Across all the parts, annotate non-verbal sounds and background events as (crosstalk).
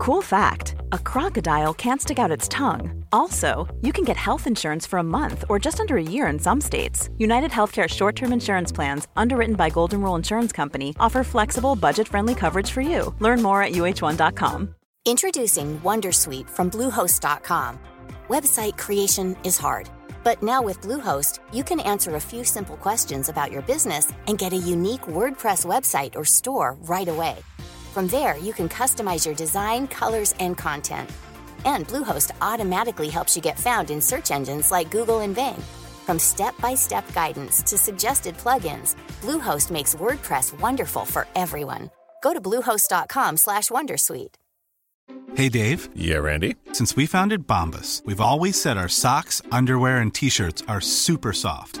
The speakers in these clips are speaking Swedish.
Cool fact a crocodile can't stick out its tongue. Also, you can get health insurance for a month or just under a year in some states. United Healthcare short term insurance plans, underwritten by Golden Rule Insurance Company, offer flexible, budget friendly coverage for you. Learn more at uh1.com. Introducing Wondersuite from Bluehost.com. Website creation is hard, but now with Bluehost, you can answer a few simple questions about your business and get a unique WordPress website or store right away. From there, you can customize your design, colors, and content. And Bluehost automatically helps you get found in search engines like Google and Bing. From step-by-step guidance to suggested plugins, Bluehost makes WordPress wonderful for everyone. Go to bluehost.com/wondersuite. Hey Dave. Yeah, Randy. Since we founded Bombus, we've always said our socks, underwear, and t-shirts are super soft.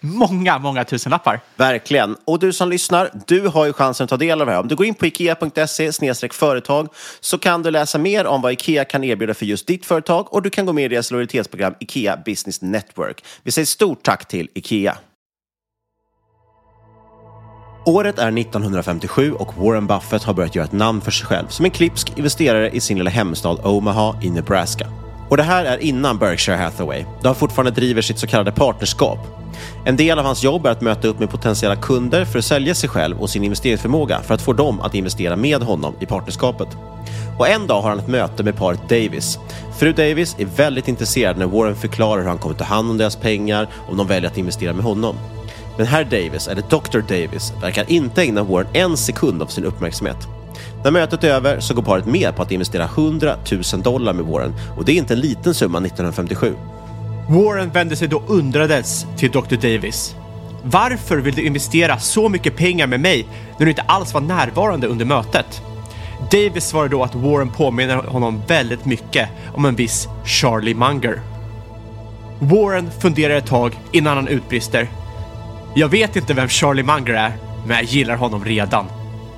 många, många tusenlappar. Verkligen. Och du som lyssnar, du har ju chansen att ta del av det här. Om du går in på ikea.se företag så kan du läsa mer om vad Ikea kan erbjuda för just ditt företag och du kan gå med i deras lojalitetsprogram Ikea Business Network. Vi säger stort tack till Ikea. Året är 1957 och Warren Buffett har börjat göra ett namn för sig själv som en klipsk investerare i sin lilla hemstad Omaha i Nebraska. Och det här är innan Berkshire Hathaway, då han fortfarande driver sitt så kallade partnerskap. En del av hans jobb är att möta upp med potentiella kunder för att sälja sig själv och sin investeringsförmåga för att få dem att investera med honom i partnerskapet. Och en dag har han ett möte med paret Davis. Fru Davis är väldigt intresserad när Warren förklarar hur han kommer ta hand om deras pengar om de väljer att investera med honom. Men herr Davis, eller Dr. Davis, verkar inte ägna Warren en sekund av sin uppmärksamhet. När mötet är över så går paret med på att investera 100 000 dollar med Warren och det är inte en liten summa 1957. Warren vände sig då undrades till Dr. Davis. Varför vill du investera så mycket pengar med mig när du inte alls var närvarande under mötet? Davis svarade då att Warren påminner honom väldigt mycket om en viss Charlie Munger. Warren funderar ett tag innan han utbrister. Jag vet inte vem Charlie Munger är, men jag gillar honom redan.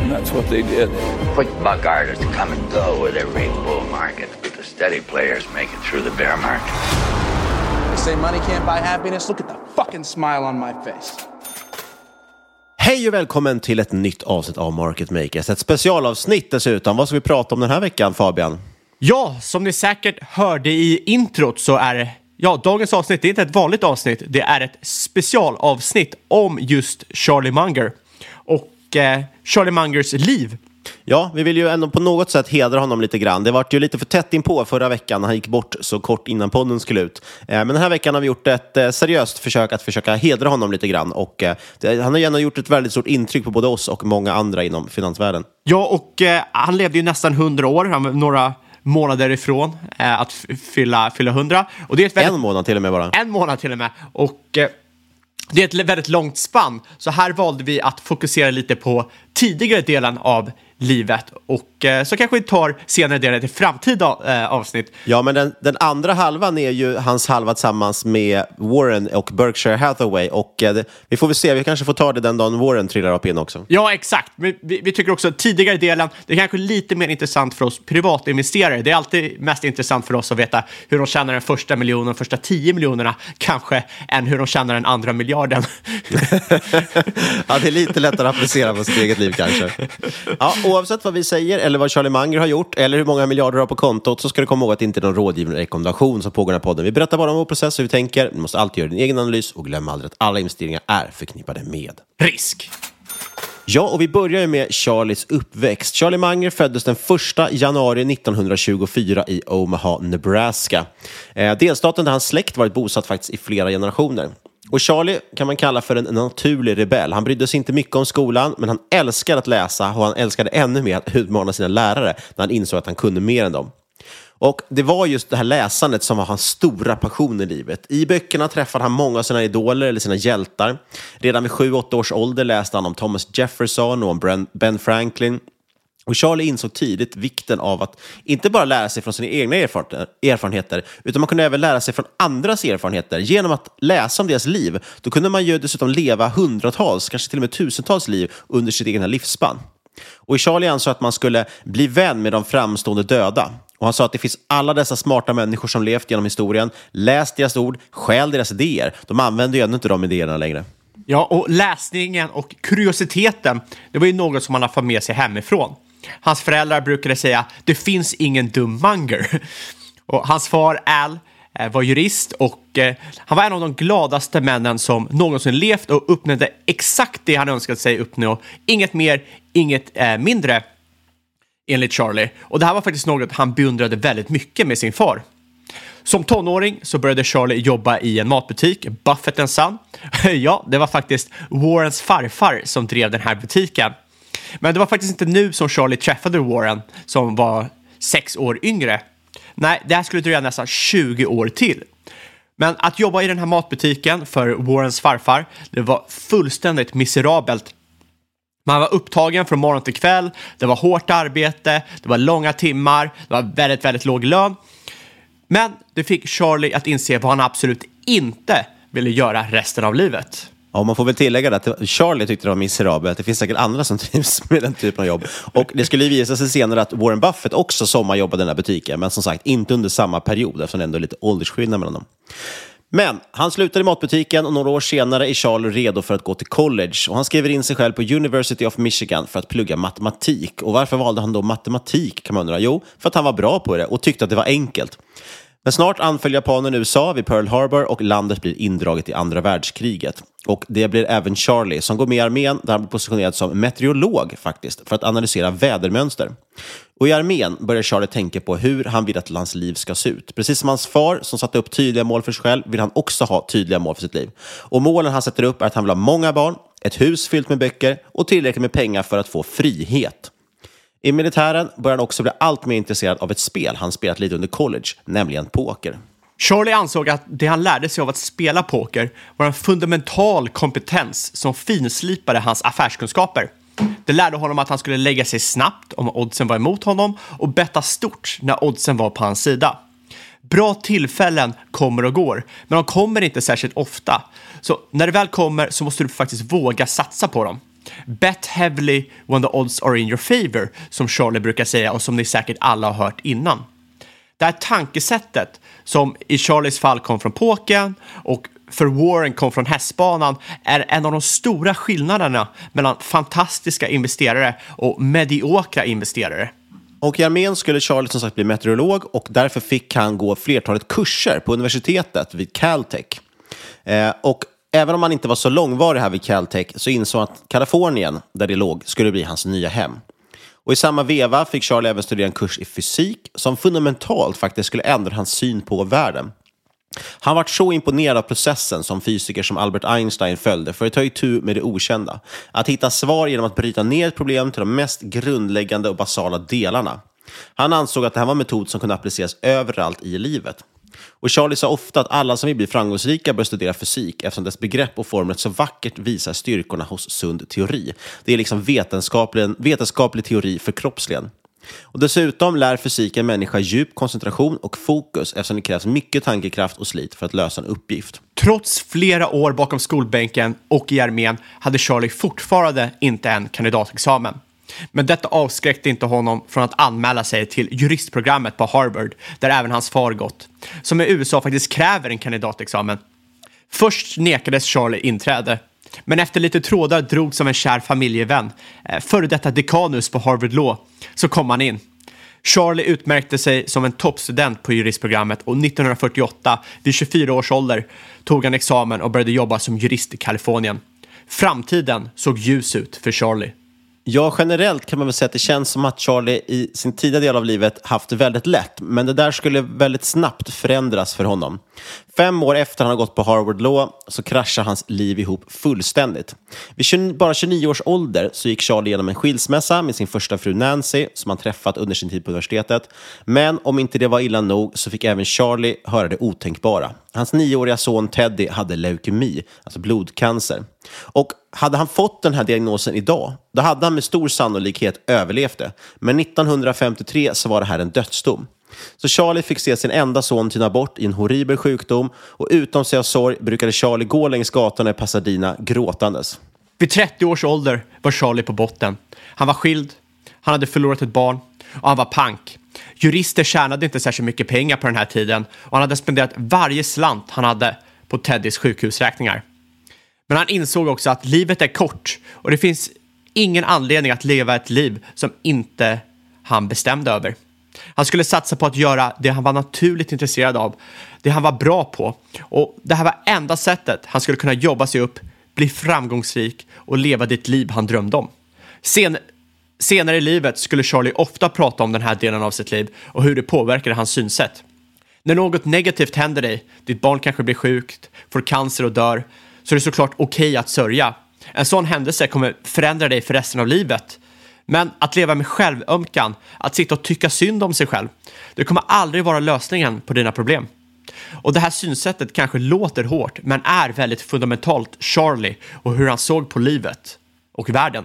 And that's what they did. Quick buck artists come and go with every bull market, but the steady players make it through the bear market. They say money can't buy happiness. Look at the fucking smile on my face. Hej och välkommen till ett nytt avsnitt av Market Makers. Ett specialavsnitt dessutom. Vad ska vi prata om den här veckan Fabian? Ja, som ni säkert hörde i introt så är ja, dagens avsnitt det är inte ett vanligt avsnitt. Det är ett specialavsnitt om just Charlie Munger och eh, Charlie Mungers liv. Ja, vi vill ju ändå på något sätt hedra honom lite grann. Det var ju lite för tätt in på förra veckan när han gick bort så kort innan podden skulle ut. Eh, Men den här veckan har vi gjort ett eh, seriöst försök att försöka hedra honom lite grann. Och eh, han har gärna gjort ett väldigt stort intryck på både oss och många andra inom finansvärlden. Ja, och han levde ju nästan 100 år. Han några månader ifrån att fylla, fylla 100. Och det är ett väldigt, En månad till och med bara. En månad till och med. Och det är ett väldigt långt spann. Så här valde vi att fokusera lite på tidigare delen av livet. Och eh, så kanske vi tar senare delen till framtida eh, avsnitt. Ja, men den, den andra halvan är ju hans halva tillsammans med Warren och Berkshire Hathaway. Och eh, det, vi får väl se, vi kanske får ta det den dagen Warren trillar upp in också. Ja, exakt. Men vi, vi tycker också att tidigare delen, det är kanske lite mer intressant för oss privatinvesterare. Det är alltid mest intressant för oss att veta hur de tjänar den första miljonen, första tio miljonerna, kanske, än hur de tjänar den andra miljarden. (laughs) Ja, det är lite lättare att applicera på sitt eget liv kanske. Ja, oavsett vad vi säger eller vad Charlie Munger har gjort eller hur många miljarder du har på kontot så ska du komma ihåg att det inte är någon rådgivande rekommendation som pågår i den här podden. Vi berättar bara om vår process och hur vi tänker. Du måste alltid göra din egen analys och glöm aldrig att alla investeringar är förknippade med Risk. Ja, och vi börjar ju med Charlies uppväxt. Charlie Munger föddes den 1 januari 1924 i Omaha, Nebraska. Eh, delstaten där hans släkt varit bosatt faktiskt i flera generationer. Och Charlie kan man kalla för en naturlig rebell. Han brydde sig inte mycket om skolan, men han älskade att läsa och han älskade ännu mer att utmana sina lärare när han insåg att han kunde mer än dem. Och det var just det här läsandet som var hans stora passion i livet. I böckerna träffade han många av sina idoler eller sina hjältar. Redan vid 7-8 års ålder läste han om Thomas Jefferson och om Ben Franklin. Och Charlie insåg tidigt vikten av att inte bara lära sig från sina egna erfarenheter, utan man kunde även lära sig från andras erfarenheter. Genom att läsa om deras liv, då kunde man ju dessutom leva hundratals, kanske till och med tusentals liv under sitt egna livsspann. Och Charlie ansåg att man skulle bli vän med de framstående döda. Och han sa att det finns alla dessa smarta människor som levt genom historien, läst deras ord, stjäl deras idéer. De använder ju ännu inte de idéerna längre. Ja, och läsningen och kuriositeten, det var ju något som man har fått med sig hemifrån. Hans föräldrar brukade säga, det finns ingen dum Munger. (laughs) Och hans far Al eh, var jurist och eh, han var en av de gladaste männen som någonsin levt och uppnådde exakt det han önskade sig uppnå. Inget mer, inget eh, mindre, enligt Charlie. Och det här var faktiskt något han beundrade väldigt mycket med sin far. Som tonåring så började Charlie jobba i en matbutik, Buffett Son. (laughs) ja, det var faktiskt Warrens farfar som drev den här butiken. Men det var faktiskt inte nu som Charlie träffade Warren, som var sex år yngre. Nej, det här skulle dröja nästan 20 år till. Men att jobba i den här matbutiken för Warrens farfar, det var fullständigt miserabelt. Man var upptagen från morgon till kväll, det var hårt arbete, det var långa timmar, det var väldigt, väldigt låg lön. Men det fick Charlie att inse vad han absolut inte ville göra resten av livet. Ja, man får väl tillägga det att Charlie tyckte det var miserabelt. Det finns säkert andra som (laughs) trivs med den typen av jobb. Och det skulle ju visa sig senare att Warren Buffett också sommarjobbade i den här butiken, men som sagt inte under samma period eftersom det ändå är lite åldersskillnad mellan dem. Men han slutade i matbutiken och några år senare är Charlie redo för att gå till college. Och han skriver in sig själv på University of Michigan för att plugga matematik. Och varför valde han då matematik kan man undra? Jo, för att han var bra på det och tyckte att det var enkelt. Men snart anföll japanen USA vid Pearl Harbor och landet blir indraget i andra världskriget. Och det blir även Charlie som går med i armén där han blir positionerad som meteorolog faktiskt för att analysera vädermönster. Och i armén börjar Charlie tänka på hur han vill att hans liv ska se ut. Precis som hans far som satte upp tydliga mål för sig själv vill han också ha tydliga mål för sitt liv. Och målen han sätter upp är att han vill ha många barn, ett hus fyllt med böcker och tillräckligt med pengar för att få frihet. I militären börjar han också bli allt mer intresserad av ett spel han spelat lite under college, nämligen poker. Charlie ansåg att det han lärde sig av att spela poker var en fundamental kompetens som finslipade hans affärskunskaper. Det lärde honom att han skulle lägga sig snabbt om oddsen var emot honom och betta stort när oddsen var på hans sida. Bra tillfällen kommer och går, men de kommer inte särskilt ofta. Så när det väl kommer så måste du faktiskt våga satsa på dem. Bet heavily when the odds are in your favor, som Charlie brukar säga och som ni säkert alla har hört innan. Det här tankesättet, som i Charlies fall kom från pokern och för Warren kom från hästbanan, är en av de stora skillnaderna mellan fantastiska investerare och mediokra investerare. Och i armén skulle Charlie som sagt bli meteorolog och därför fick han gå flertalet kurser på universitetet vid Caltech. Eh, och även om han inte var så långvarig här vid Caltech så insåg han att Kalifornien, där det låg, skulle bli hans nya hem. Och i samma veva fick Charlie även studera en kurs i fysik som fundamentalt faktiskt skulle ändra hans syn på världen. Han var så imponerad av processen som fysiker som Albert Einstein följde för att ta itu med det okända. Att hitta svar genom att bryta ner ett problem till de mest grundläggande och basala delarna. Han ansåg att det här var en metod som kunde appliceras överallt i livet. Och Charlie sa ofta att alla som vill bli framgångsrika bör studera fysik eftersom dess begrepp och formler så vackert visar styrkorna hos sund teori. Det är liksom vetenskaplig, vetenskaplig teori för kroppsligen. Och dessutom lär fysik en människa djup koncentration och fokus eftersom det krävs mycket tankekraft och slit för att lösa en uppgift. Trots flera år bakom skolbänken och i armén hade Charlie fortfarande inte en kandidatexamen. Men detta avskräckte inte honom från att anmäla sig till juristprogrammet på Harvard, där även hans far gått, som i USA faktiskt kräver en kandidatexamen. Först nekades Charlie inträde, men efter lite trådar drogs av en kär familjevän, eh, före detta dekanus på Harvard Law, så kom han in. Charlie utmärkte sig som en toppstudent på juristprogrammet och 1948, vid 24 års ålder, tog han examen och började jobba som jurist i Kalifornien. Framtiden såg ljus ut för Charlie. Ja, generellt kan man väl säga att det känns som att Charlie i sin tidiga del av livet haft det väldigt lätt, men det där skulle väldigt snabbt förändras för honom. Fem år efter han har gått på Harvard Law så kraschar hans liv ihop fullständigt. Vid bara 29 års ålder så gick Charlie igenom en skilsmässa med sin första fru Nancy som han träffat under sin tid på universitetet. Men om inte det var illa nog så fick även Charlie höra det otänkbara. Hans nioåriga son Teddy hade leukemi, alltså blodcancer. Och hade han fått den här diagnosen idag, då hade han med stor sannolikhet överlevt det. Men 1953 så var det här en dödsdom. Så Charlie fick se sin enda son tyna bort i en horribel sjukdom och utom sig av sorg brukade Charlie gå längs gatorna i Pasadena gråtandes. Vid 30 års ålder var Charlie på botten. Han var skild, han hade förlorat ett barn och han var pank. Jurister tjänade inte särskilt mycket pengar på den här tiden och han hade spenderat varje slant han hade på Teddys sjukhusräkningar. Men han insåg också att livet är kort och det finns ingen anledning att leva ett liv som inte han bestämde över. Han skulle satsa på att göra det han var naturligt intresserad av, det han var bra på. Och det här var enda sättet han skulle kunna jobba sig upp, bli framgångsrik och leva det liv han drömde om. Sen, senare i livet skulle Charlie ofta prata om den här delen av sitt liv och hur det påverkade hans synsätt. När något negativt händer dig, ditt barn kanske blir sjukt, får cancer och dör, så är det såklart okej okay att sörja. En sån händelse kommer förändra dig för resten av livet. Men att leva med självömkan, att sitta och tycka synd om sig själv, det kommer aldrig vara lösningen på dina problem. Och det här synsättet kanske låter hårt, men är väldigt fundamentalt Charlie och hur han såg på livet och världen.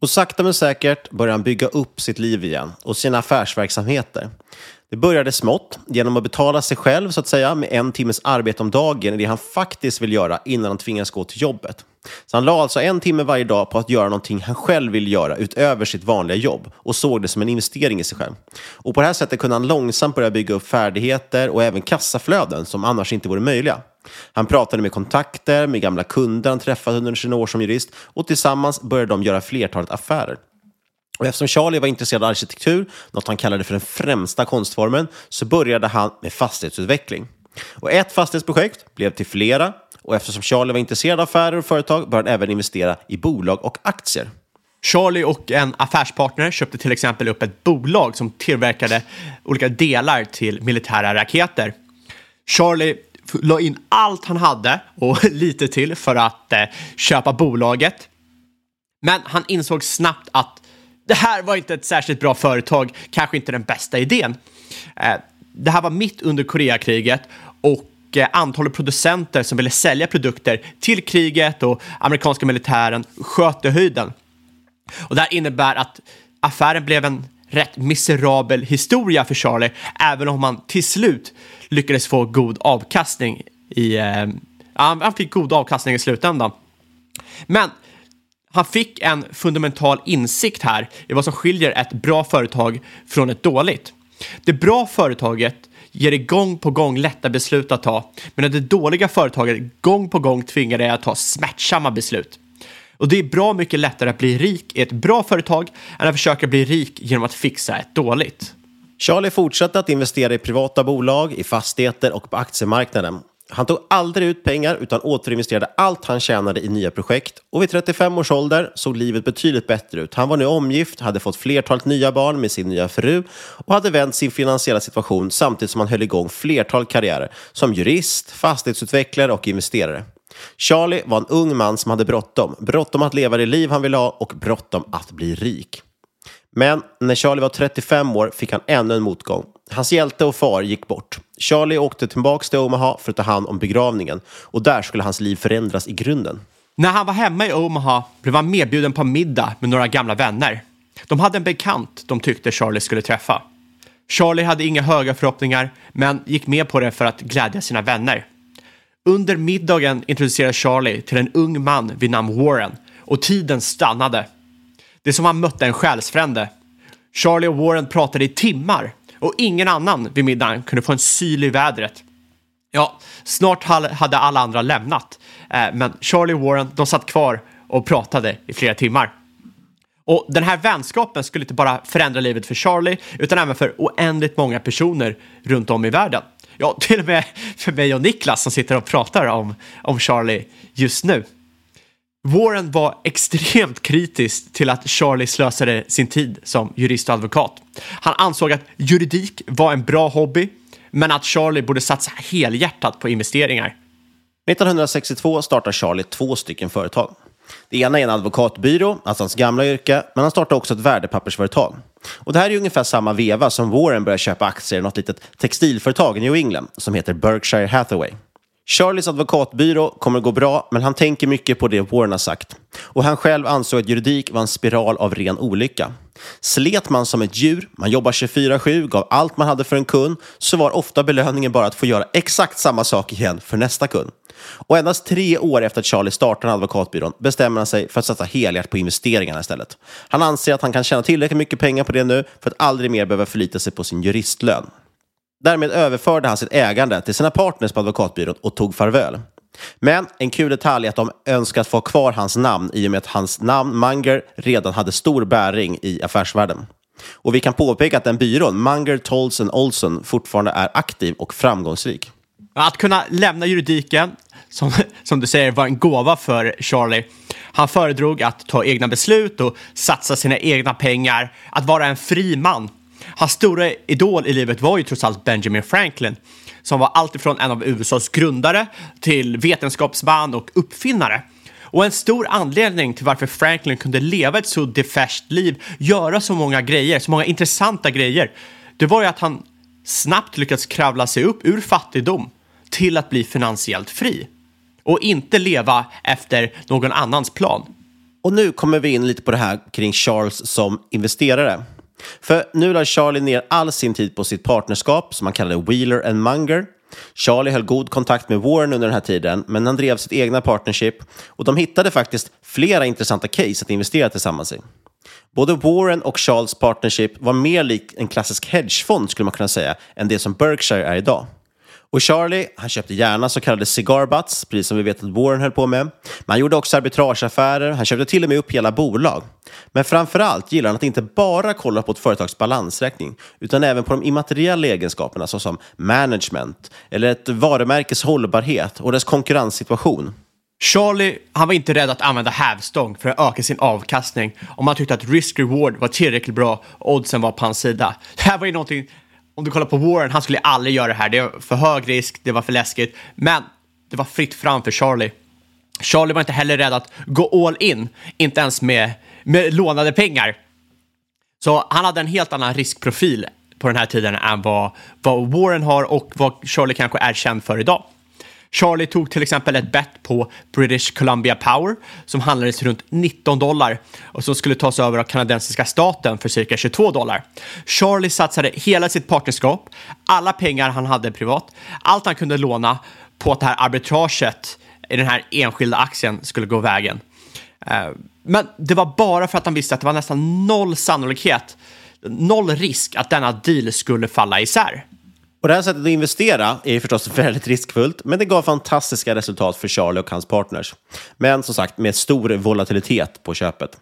Och sakta men säkert börjar han bygga upp sitt liv igen och sina affärsverksamheter. Det började smått, genom att betala sig själv så att säga med en timmes arbete om dagen i det han faktiskt vill göra innan han tvingas gå till jobbet. Så han la alltså en timme varje dag på att göra någonting han själv vill göra utöver sitt vanliga jobb och såg det som en investering i sig själv. Och på det här sättet kunde han långsamt börja bygga upp färdigheter och även kassaflöden som annars inte vore möjliga. Han pratade med kontakter, med gamla kunder han träffat under sina år som jurist och tillsammans började de göra flertalet affärer. Och eftersom Charlie var intresserad av arkitektur, något han kallade för den främsta konstformen, så började han med fastighetsutveckling. Och ett fastighetsprojekt blev till flera och eftersom Charlie var intresserad av affärer och företag började han även investera i bolag och aktier. Charlie och en affärspartner köpte till exempel upp ett bolag som tillverkade olika delar till militära raketer. Charlie la in allt han hade och (laughs) lite till för att eh, köpa bolaget. Men han insåg snabbt att det här var inte ett särskilt bra företag, kanske inte den bästa idén. Eh, det här var mitt under Koreakriget och eh, antalet producenter som ville sälja produkter till kriget och amerikanska militären sköt i höjden. Och det här innebär att affären blev en rätt miserabel historia för Charlie, även om han till slut lyckades få god avkastning i... Eh, han fick god avkastning i slutändan. Men han fick en fundamental insikt här i vad som skiljer ett bra företag från ett dåligt. Det bra företaget ger dig gång på gång lätta beslut att ta, medan det dåliga företaget gång på gång tvingar dig att ta smärtsamma beslut. Och det är bra mycket lättare att bli rik i ett bra företag än att försöka bli rik genom att fixa ett dåligt. Charlie fortsatte att investera i privata bolag, i fastigheter och på aktiemarknaden. Han tog aldrig ut pengar utan återinvesterade allt han tjänade i nya projekt och vid 35 års ålder såg livet betydligt bättre ut. Han var nu omgift, hade fått flertalet nya barn med sin nya fru och hade vänt sin finansiella situation samtidigt som han höll igång flertal karriärer som jurist, fastighetsutvecklare och investerare. Charlie var en ung man som hade bråttom. Bråttom att leva det liv han ville ha och bråttom att bli rik. Men när Charlie var 35 år fick han ännu en motgång. Hans hjälte och far gick bort. Charlie åkte tillbaka till Omaha för att ta hand om begravningen och där skulle hans liv förändras i grunden. När han var hemma i Omaha blev han medbjuden på middag med några gamla vänner. De hade en bekant de tyckte Charlie skulle träffa. Charlie hade inga höga förhoppningar men gick med på det för att glädja sina vänner. Under middagen introducerade Charlie till en ung man vid namn Warren och tiden stannade. Det är som han mötte en själsfrände. Charlie och Warren pratade i timmar och ingen annan vid middagen kunde få en syl i vädret. Ja, snart hade alla andra lämnat, eh, men Charlie och Warren de satt kvar och pratade i flera timmar. Och den här vänskapen skulle inte bara förändra livet för Charlie utan även för oändligt många personer runt om i världen. Ja, till och med för mig och Niklas som sitter och pratar om, om Charlie just nu. Warren var extremt kritisk till att Charlie slösade sin tid som jurist och advokat. Han ansåg att juridik var en bra hobby, men att Charlie borde satsa helhjärtat på investeringar. 1962 startar Charlie två stycken företag. Det ena är en advokatbyrå, alltså hans gamla yrke, men han startar också ett värdepappersföretag. Och det här är ungefär samma veva som Warren börjar köpa aktier i något litet textilföretag i New England som heter Berkshire Hathaway. Charlies advokatbyrå kommer att gå bra, men han tänker mycket på det Warren har sagt. Och han själv ansåg att juridik var en spiral av ren olycka. Slet man som ett djur, man jobbar 24-7, gav allt man hade för en kund, så var ofta belöningen bara att få göra exakt samma sak igen för nästa kund. Och endast tre år efter att Charlie startade advokatbyrån bestämmer han sig för att satsa helhjärt på investeringarna istället. Han anser att han kan tjäna tillräckligt mycket pengar på det nu för att aldrig mer behöva förlita sig på sin juristlön. Därmed överförde han sitt ägande till sina partners på advokatbyrån och tog farväl. Men en kul detalj är att de önskat få kvar hans namn i och med att hans namn, Munger, redan hade stor bäring i affärsvärlden. Och vi kan påpeka att den byrån, Munger, Tolson, Olson, fortfarande är aktiv och framgångsrik. Att kunna lämna juridiken, som, som du säger, var en gåva för Charlie. Han föredrog att ta egna beslut och satsa sina egna pengar, att vara en fri man Hans stora idol i livet var ju trots allt Benjamin Franklin som var alltifrån en av USAs grundare till vetenskapsman och uppfinnare. Och en stor anledning till varför Franklin kunde leva ett så defärskt liv, göra så många grejer, så många intressanta grejer, det var ju att han snabbt lyckats kravla sig upp ur fattigdom till att bli finansiellt fri och inte leva efter någon annans plan. Och nu kommer vi in lite på det här kring Charles som investerare. För nu la Charlie ner all sin tid på sitt partnerskap som han kallade Wheeler and Munger. Charlie höll god kontakt med Warren under den här tiden, men han drev sitt egna partnership och de hittade faktiskt flera intressanta case att investera tillsammans i. Både Warren och Charles partnership var mer lik en klassisk hedgefond skulle man kunna säga, än det som Berkshire är idag. Och Charlie, han köpte gärna så kallade cigar butts, precis som vi vet att Warren höll på med. Men han gjorde också arbitrageaffärer, han köpte till och med upp hela bolag. Men framförallt gillar han att inte bara kolla på ett företags balansräkning, utan även på de immateriella egenskaperna såsom management, eller ett varumärkes hållbarhet och dess konkurrenssituation. Charlie, han var inte rädd att använda hävstång för att öka sin avkastning om han tyckte att risk-reward var tillräckligt bra och oddsen var på hans sida. Det här var ju någonting om du kollar på Warren, han skulle aldrig göra det här. Det var för hög risk, det var för läskigt. Men det var fritt fram för Charlie. Charlie var inte heller rädd att gå all in, inte ens med, med lånade pengar. Så han hade en helt annan riskprofil på den här tiden än vad, vad Warren har och vad Charlie kanske är känd för idag. Charlie tog till exempel ett bett på British Columbia Power som handlades runt 19 dollar och som skulle tas över av kanadensiska staten för cirka 22 dollar. Charlie satsade hela sitt partnerskap, alla pengar han hade privat, allt han kunde låna på att det här arbitraget i den här enskilda aktien skulle gå vägen. Eh, men det var bara för att han visste att det var nästan noll sannolikhet, noll risk att denna deal skulle falla isär. Och det här sättet att investera är förstås (laughs) väldigt riskfullt, men det gav fantastiska resultat för Charlie och hans partners. Men som sagt, med stor volatilitet på köpet.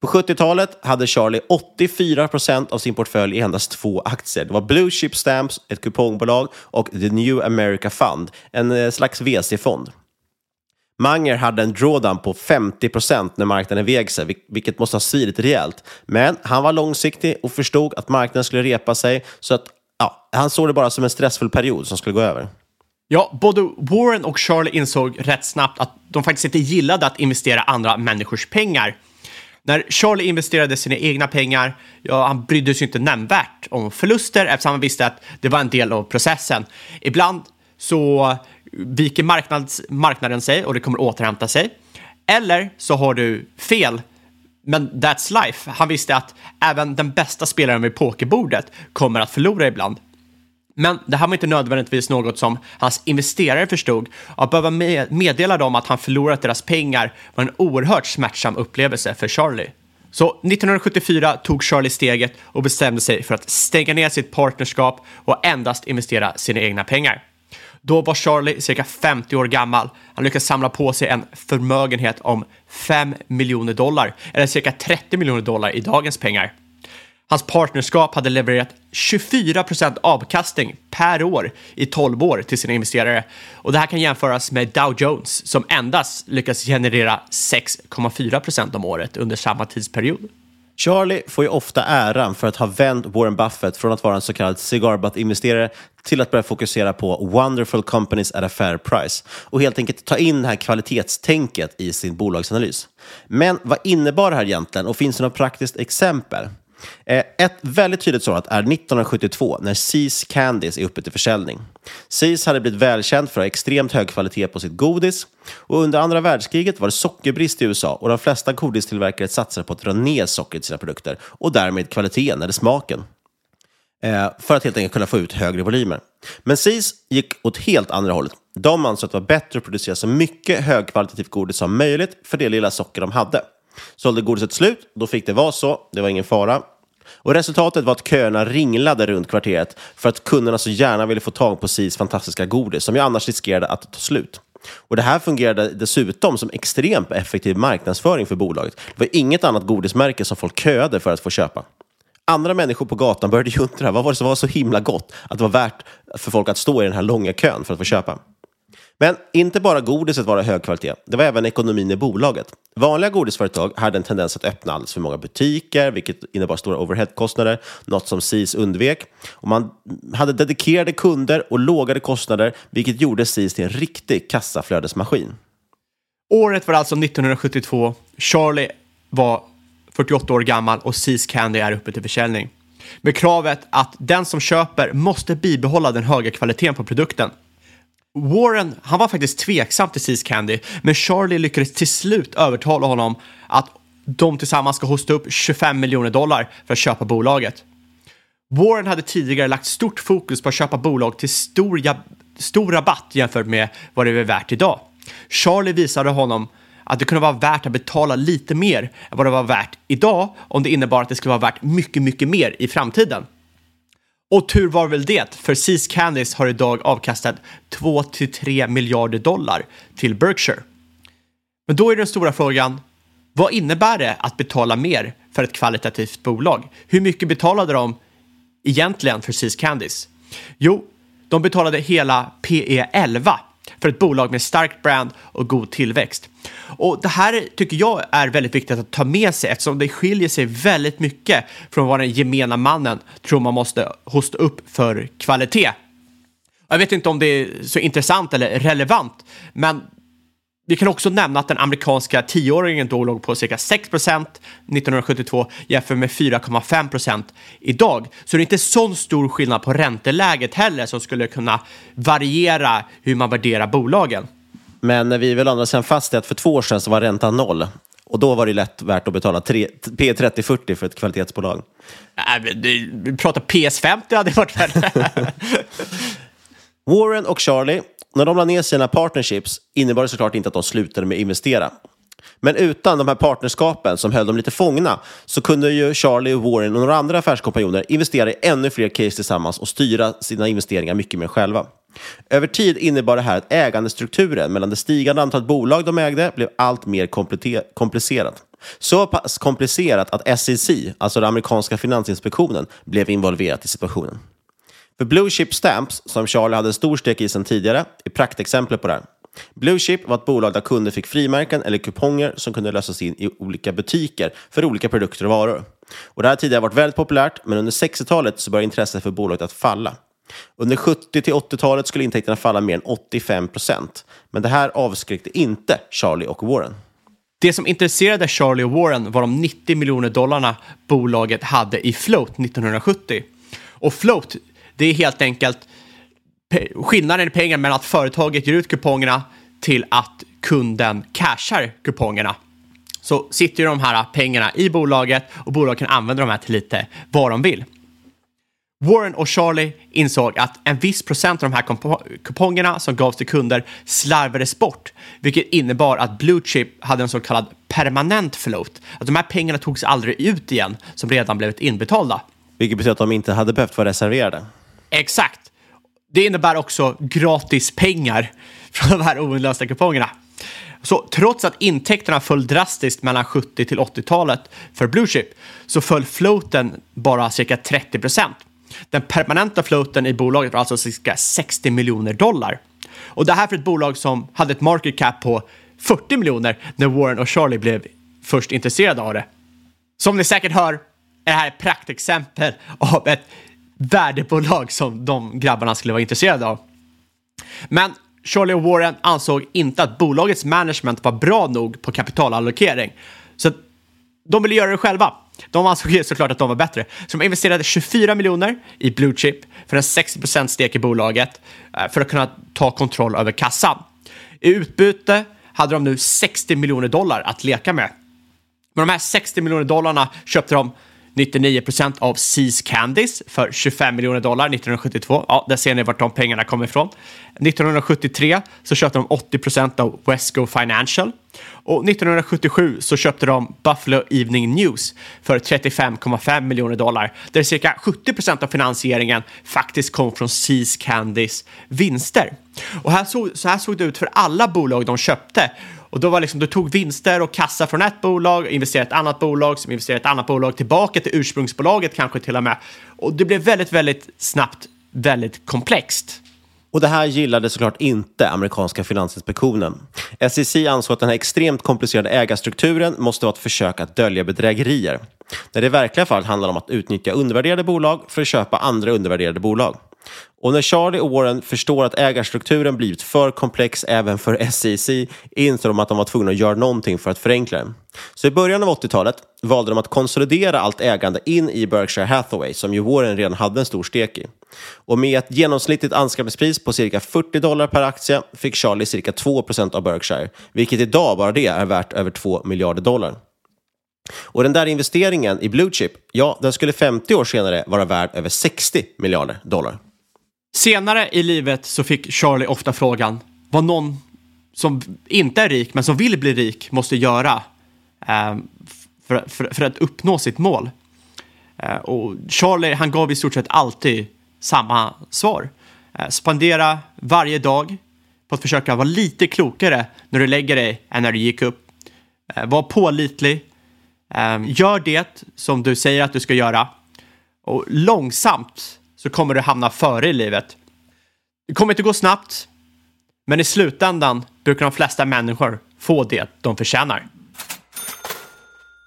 På 70-talet hade Charlie 84 procent av sin portfölj i endast två aktier. Det var Blue Chip Stamps, ett kupongbolag, och The New America Fund, en eh, slags VC-fond. Manger hade en drawdown på 50 procent när marknaden vek sig, vilket måste ha svidit rejält. Men han var långsiktig och förstod att marknaden skulle repa sig, så att ja, han såg det bara som en stressfull period som skulle gå över. Ja, både Warren och Charlie insåg rätt snabbt att de faktiskt inte gillade att investera andra människors pengar. När Charlie investerade sina egna pengar, ja, han brydde sig inte nämnvärt om förluster eftersom han visste att det var en del av processen. Ibland så viker marknads, marknaden sig och det kommer återhämta sig. Eller så har du fel, men that's life. Han visste att även den bästa spelaren vid pokerbordet kommer att förlora ibland. Men det här var inte nödvändigtvis något som hans investerare förstod. Att behöva meddela dem att han förlorat deras pengar var en oerhört smärtsam upplevelse för Charlie. Så 1974 tog Charlie steget och bestämde sig för att stänga ner sitt partnerskap och endast investera sina egna pengar. Då var Charlie cirka 50 år gammal. Han lyckades samla på sig en förmögenhet om 5 miljoner dollar, eller cirka 30 miljoner dollar i dagens pengar. Hans partnerskap hade levererat 24 procent avkastning per år i 12 år till sina investerare. Och det här kan jämföras med Dow Jones som endast lyckas generera 6,4 procent om året under samma tidsperiod. Charlie får ju ofta äran för att ha vänt Warren Buffett från att vara en så kallad cigarbutt-investerare till att börja fokusera på wonderful companies at a fair price och helt enkelt ta in det här kvalitetstänket i sin bolagsanalys. Men vad innebar det här egentligen och finns det något praktiskt exempel? Eh, ett väldigt tydligt sådant är 1972 när Seas Candies är uppe till försäljning. Seas hade blivit välkänd för att ha extremt hög kvalitet på sitt godis och under andra världskriget var det sockerbrist i USA och de flesta godistillverkare satsade på att dra ner sockret i sina produkter och därmed kvaliteten eller smaken eh, för att helt enkelt kunna få ut högre volymer. Men Seas gick åt helt andra hållet. De ansåg att det var bättre att producera så mycket högkvalitativt godis som möjligt för det lilla socker de hade. Sålde godiset slut, då fick det vara så. Det var ingen fara. Och resultatet var att köerna ringlade runt kvarteret för att kunderna så gärna ville få tag på SIS fantastiska godis som ju annars riskerade att ta slut. Och Det här fungerade dessutom som extremt effektiv marknadsföring för bolaget. Det var inget annat godismärke som folk köade för att få köpa. Andra människor på gatan började ju undra vad var det som var så himla gott att det var värt för folk att stå i den här långa kön för att få köpa. Men inte bara godiset var av hög kvalitet, det var även ekonomin i bolaget. Vanliga godisföretag hade en tendens att öppna alldeles för många butiker, vilket innebar stora overheadkostnader, något som SIS undvek. Och man hade dedikerade kunder och lågade kostnader, vilket gjorde SIS till en riktig kassaflödesmaskin. Året var alltså 1972. Charlie var 48 år gammal och SIS Candy är uppe till försäljning. Med kravet att den som köper måste bibehålla den höga kvaliteten på produkten. Warren, han var faktiskt tveksam till Seas Candy, men Charlie lyckades till slut övertala honom att de tillsammans ska hosta upp 25 miljoner dollar för att köpa bolaget. Warren hade tidigare lagt stort fokus på att köpa bolag till stor, stor rabatt jämfört med vad det är värt idag. Charlie visade honom att det kunde vara värt att betala lite mer än vad det var värt idag om det innebar att det skulle vara värt mycket, mycket mer i framtiden. Och tur var väl det, för Seas Candies har idag avkastat 2-3 miljarder dollar till Berkshire. Men då är den stora frågan, vad innebär det att betala mer för ett kvalitativt bolag? Hur mycket betalade de egentligen för Seas Candies? Jo, de betalade hela PE 11 för ett bolag med starkt brand och god tillväxt. Och det här tycker jag är väldigt viktigt att ta med sig eftersom det skiljer sig väldigt mycket från vad den gemena mannen tror man måste hosta upp för kvalitet. Jag vet inte om det är så intressant eller relevant, men vi kan också nämna att den amerikanska tioåringen då låg på cirka 6% 1972 jämfört med 4,5% idag. Så det är inte så stor skillnad på ränteläget heller som skulle kunna variera hur man värderar bolagen. Men vi vill andra sidan fast i att för två år sedan så var räntan noll. Och då var det lätt värt att betala P 30-40 för ett kvalitetsbolag. Äh, vi pratar PS50 hade varit värre. (laughs) Warren och Charlie när de la ner sina partnerships innebar det såklart inte att de slutade med att investera. Men utan de här partnerskapen som höll dem lite fångna så kunde ju Charlie, Warren och några andra affärskompanjoner investera i ännu fler case tillsammans och styra sina investeringar mycket mer själva. Över tid innebar det här att ägandestrukturen mellan det stigande antalet bolag de ägde blev allt mer komplicerad. Så pass komplicerat att SEC, alltså den amerikanska finansinspektionen, blev involverat i situationen. För Blue Chip Stamps, som Charlie hade en stor stek i sedan tidigare, är praktexemplet på det här. Blue Chip var ett bolag där kunder fick frimärken eller kuponger som kunde lösas in i olika butiker för olika produkter och varor. Och det här har tidigare varit väldigt populärt, men under 60-talet så började intresset för bolaget att falla. Under 70 till 80-talet skulle intäkterna falla mer än 85 procent. Men det här avskräckte inte Charlie och Warren. Det som intresserade Charlie och Warren var de 90 miljoner dollarna bolaget hade i float 1970. Och float, det är helt enkelt skillnaden i pengar mellan att företaget ger ut kupongerna till att kunden cashar kupongerna. Så sitter ju de här pengarna i bolaget och bolaget kan använda de här till lite vad de vill. Warren och Charlie insåg att en viss procent av de här kupongerna som gavs till kunder slarvades bort, vilket innebar att Blue Chip hade en så kallad permanent float. Att de här pengarna togs aldrig ut igen som redan blivit inbetalda. Vilket betyder att de inte hade behövt vara reserverade. Exakt. Det innebär också gratis pengar (laughs) från de här oinlösta kupongerna. Så trots att intäkterna föll drastiskt mellan 70 till 80-talet för Blue Chip så föll floaten bara cirka 30 procent. Den permanenta floaten i bolaget var alltså cirka 60 miljoner dollar. Och det här för ett bolag som hade ett market cap på 40 miljoner när Warren och Charlie blev först intresserade av det. Som ni säkert hör är det här ett praktexempel (laughs) av ett värdebolag som de grabbarna skulle vara intresserade av. Men Charlie och Warren ansåg inte att bolagets management var bra nog på kapitalallokering. Så de ville göra det själva. De ansåg ju såklart att de var bättre. Så de investerade 24 miljoner i Blue Chip för en 60 stek i bolaget eh, för att kunna ta kontroll över kassan. I utbyte hade de nu 60 miljoner dollar att leka med. Med de här 60 miljoner dollarna köpte de 99 procent av Seas Candies för 25 miljoner dollar 1972. Ja, där ser ni vart de pengarna kommer ifrån. 1973 så köpte de 80 procent av Wesco Financial och 1977 så köpte de Buffalo Evening News för 35,5 miljoner dollar där cirka 70 procent av finansieringen faktiskt kom från Seas Candies vinster. Och här så, så här såg det ut för alla bolag de köpte och då var liksom, du tog vinster och kassa från ett bolag, investerade i ett annat bolag, som investerade i ett annat bolag, tillbaka till ursprungsbolaget kanske till och med. Och det blev väldigt, väldigt snabbt väldigt komplext. Och det här gillade såklart inte amerikanska finansinspektionen. SEC ansåg att den här extremt komplicerade ägarstrukturen måste vara ett försök att dölja bedrägerier. När det i verkliga fall handlar om att utnyttja undervärderade bolag för att köpa andra undervärderade bolag. Och när Charlie och Warren förstår att ägarstrukturen blivit för komplex även för SEC inser de att de var tvungna att göra någonting för att förenkla den. Så i början av 80-talet valde de att konsolidera allt ägande in i Berkshire Hathaway som ju Warren redan hade en stor stek i. Och med ett genomsnittligt anskaffningspris på cirka 40 dollar per aktie fick Charlie cirka 2% av Berkshire, vilket idag bara det är värt över 2 miljarder dollar. Och den där investeringen i Blue Chip, ja, den skulle 50 år senare vara värd över 60 miljarder dollar. Senare i livet så fick Charlie ofta frågan vad någon som inte är rik men som vill bli rik måste göra eh, för, för, för, att uppnå sitt mål. Eh, och Charlie han gav i stort sett alltid samma svar. Eh, spendera varje dag på att försöka vara lite klokare när du lägger dig än när du gick upp. Eh, var pålitlig. Eh, gör det som du säger att du ska göra. Och långsamt så kommer du hamna före i livet. Det kommer inte gå snabbt, men i slutändan brukar de flesta människor få det de förtjänar.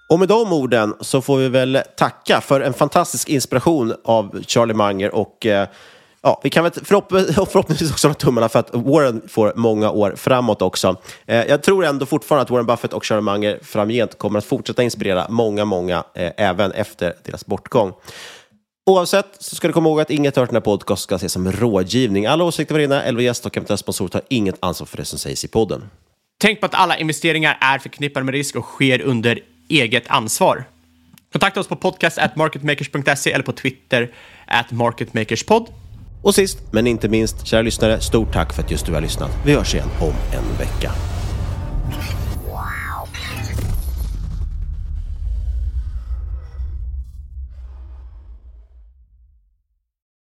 Och med de orden så får vi väl tacka för en fantastisk inspiration av Charlie Munger och eh, ja, vi kan väl förhopp (laughs) förhoppningsvis också ha tummarna för att Warren får många år framåt också. Eh, jag tror ändå fortfarande att Warren Buffett och Charlie Munger framgent kommer att fortsätta inspirera många, många eh, även efter deras bortgång. Oavsett så ska du komma ihåg att inget hört den här podcast ska ses som rådgivning. Alla åsikter varenda eller gäst och eventuella sponsorer tar inget ansvar för det som sägs i podden. Tänk på att alla investeringar är förknippade med risk och sker under eget ansvar. Kontakta oss på podcast@marketmakers.se eller på Twitter at marketmakerspod. Och sist men inte minst, kära lyssnare, stort tack för att just du har lyssnat. Vi hörs igen om en vecka.